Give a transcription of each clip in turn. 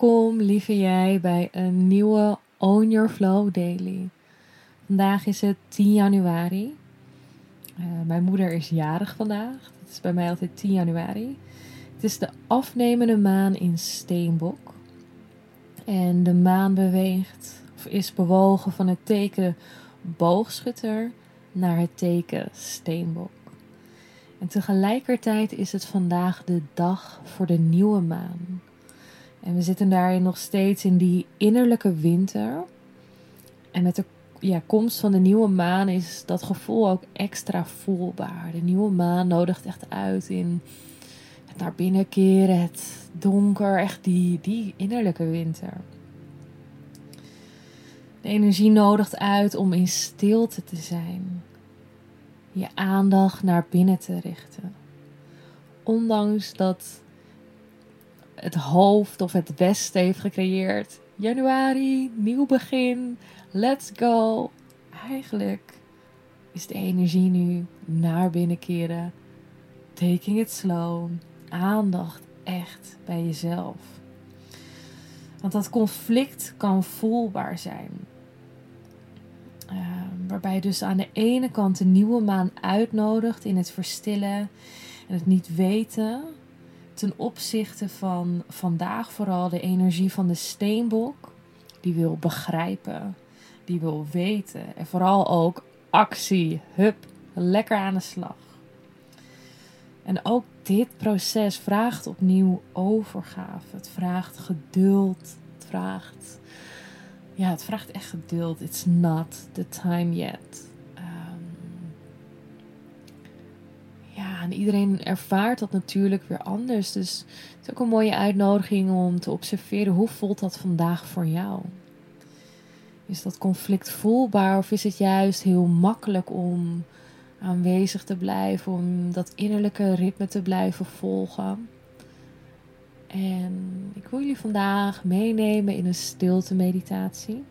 Welkom, lieve jij, bij een nieuwe Own Your Flow Daily. Vandaag is het 10 januari. Uh, mijn moeder is jarig vandaag. Het is bij mij altijd 10 januari. Het is de afnemende maan in Steenbok. En de maan beweegt, of is bewogen van het teken boogschutter naar het teken Steenbok. En tegelijkertijd is het vandaag de dag voor de nieuwe maan. En we zitten daarin nog steeds in die innerlijke winter. En met de ja, komst van de nieuwe maan is dat gevoel ook extra voelbaar. De nieuwe maan nodigt echt uit in het naar binnen keren, het donker, echt die, die innerlijke winter. De energie nodigt uit om in stilte te zijn. Je aandacht naar binnen te richten. Ondanks dat het hoofd of het westen heeft gecreëerd. Januari, nieuw begin, let's go. Eigenlijk is de energie nu naar binnen keren. Taking it slow. Aandacht echt bij jezelf. Want dat conflict kan voelbaar zijn. Uh, waarbij dus aan de ene kant de nieuwe maan uitnodigt in het verstillen en het niet weten ten opzichte van vandaag vooral de energie van de steenbok. Die wil begrijpen, die wil weten en vooral ook actie, hup, lekker aan de slag. En ook dit proces vraagt opnieuw overgave. Het vraagt geduld. Het vraagt, ja, het vraagt echt geduld. It's not the time yet. En iedereen ervaart dat natuurlijk weer anders. Dus het is ook een mooie uitnodiging om te observeren hoe voelt dat vandaag voor jou. Is dat conflict voelbaar of is het juist heel makkelijk om aanwezig te blijven, om dat innerlijke ritme te blijven volgen? En ik wil jullie vandaag meenemen in een stilte meditatie.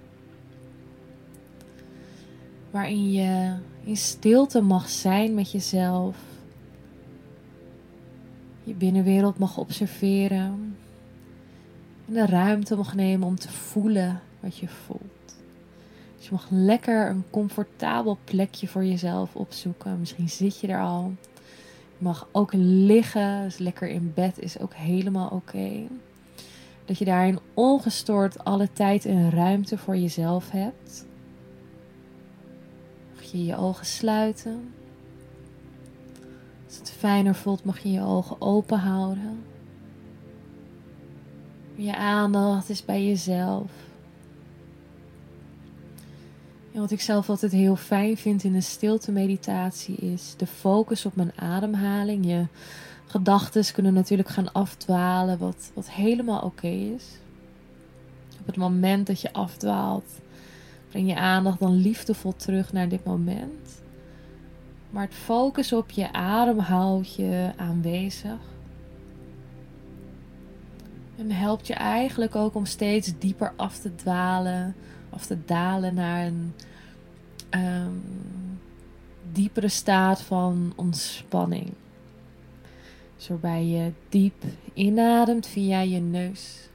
Waarin je in stilte mag zijn met jezelf je binnenwereld mag observeren. En de ruimte mag nemen om te voelen wat je voelt. Dus je mag lekker een comfortabel plekje voor jezelf opzoeken. Misschien zit je er al. Je mag ook liggen. Dus lekker in bed is ook helemaal oké. Dat je daarin ongestoord alle tijd en ruimte voor jezelf hebt. Mag je je ogen sluiten. Als het fijner voelt, mag je je ogen open houden. Je aandacht is bij jezelf. Wat ik zelf altijd heel fijn vind in de stilte meditatie is de focus op mijn ademhaling. Je gedachten kunnen natuurlijk gaan afdwalen, wat, wat helemaal oké is. Op het moment dat je afdwaalt, breng je aandacht dan liefdevol terug naar dit moment. Maar het focus op je adem houdt je aanwezig. En helpt je eigenlijk ook om steeds dieper af te dwalen, of te dalen naar een um, diepere staat van ontspanning. Dus waarbij je diep inademt via je neus.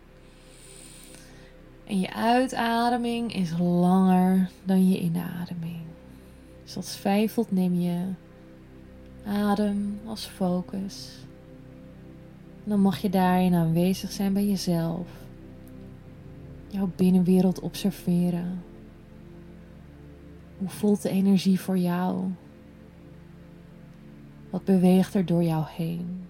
En je uitademing is langer dan je inademing. Dus als voelt, neem je adem als focus. dan mag je daarin aanwezig zijn bij jezelf. Jouw binnenwereld observeren. Hoe voelt de energie voor jou? Wat beweegt er door jou heen?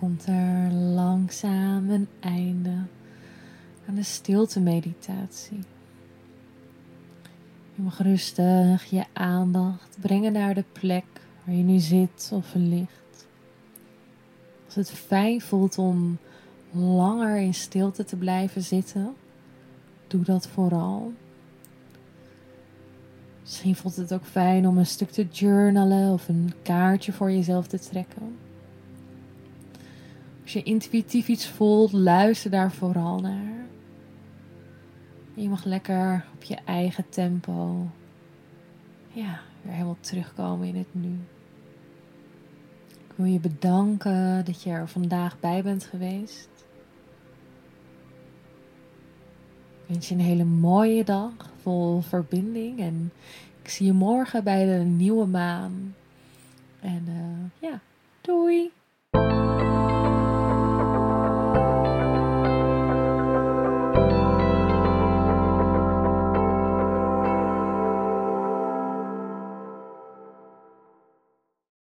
Komt er langzaam een einde aan de stilte meditatie. Je mag rustig je aandacht brengen naar de plek waar je nu zit of ligt. Als het fijn voelt om langer in stilte te blijven zitten, doe dat vooral. Misschien voelt het ook fijn om een stuk te journalen of een kaartje voor jezelf te trekken. Als je intuïtief iets voelt, luister daar vooral naar. je mag lekker op je eigen tempo, ja, weer helemaal terugkomen in het nu. Ik wil je bedanken dat je er vandaag bij bent geweest. Ik wens je een hele mooie dag vol verbinding en ik zie je morgen bij de nieuwe maan. En uh, ja, doei!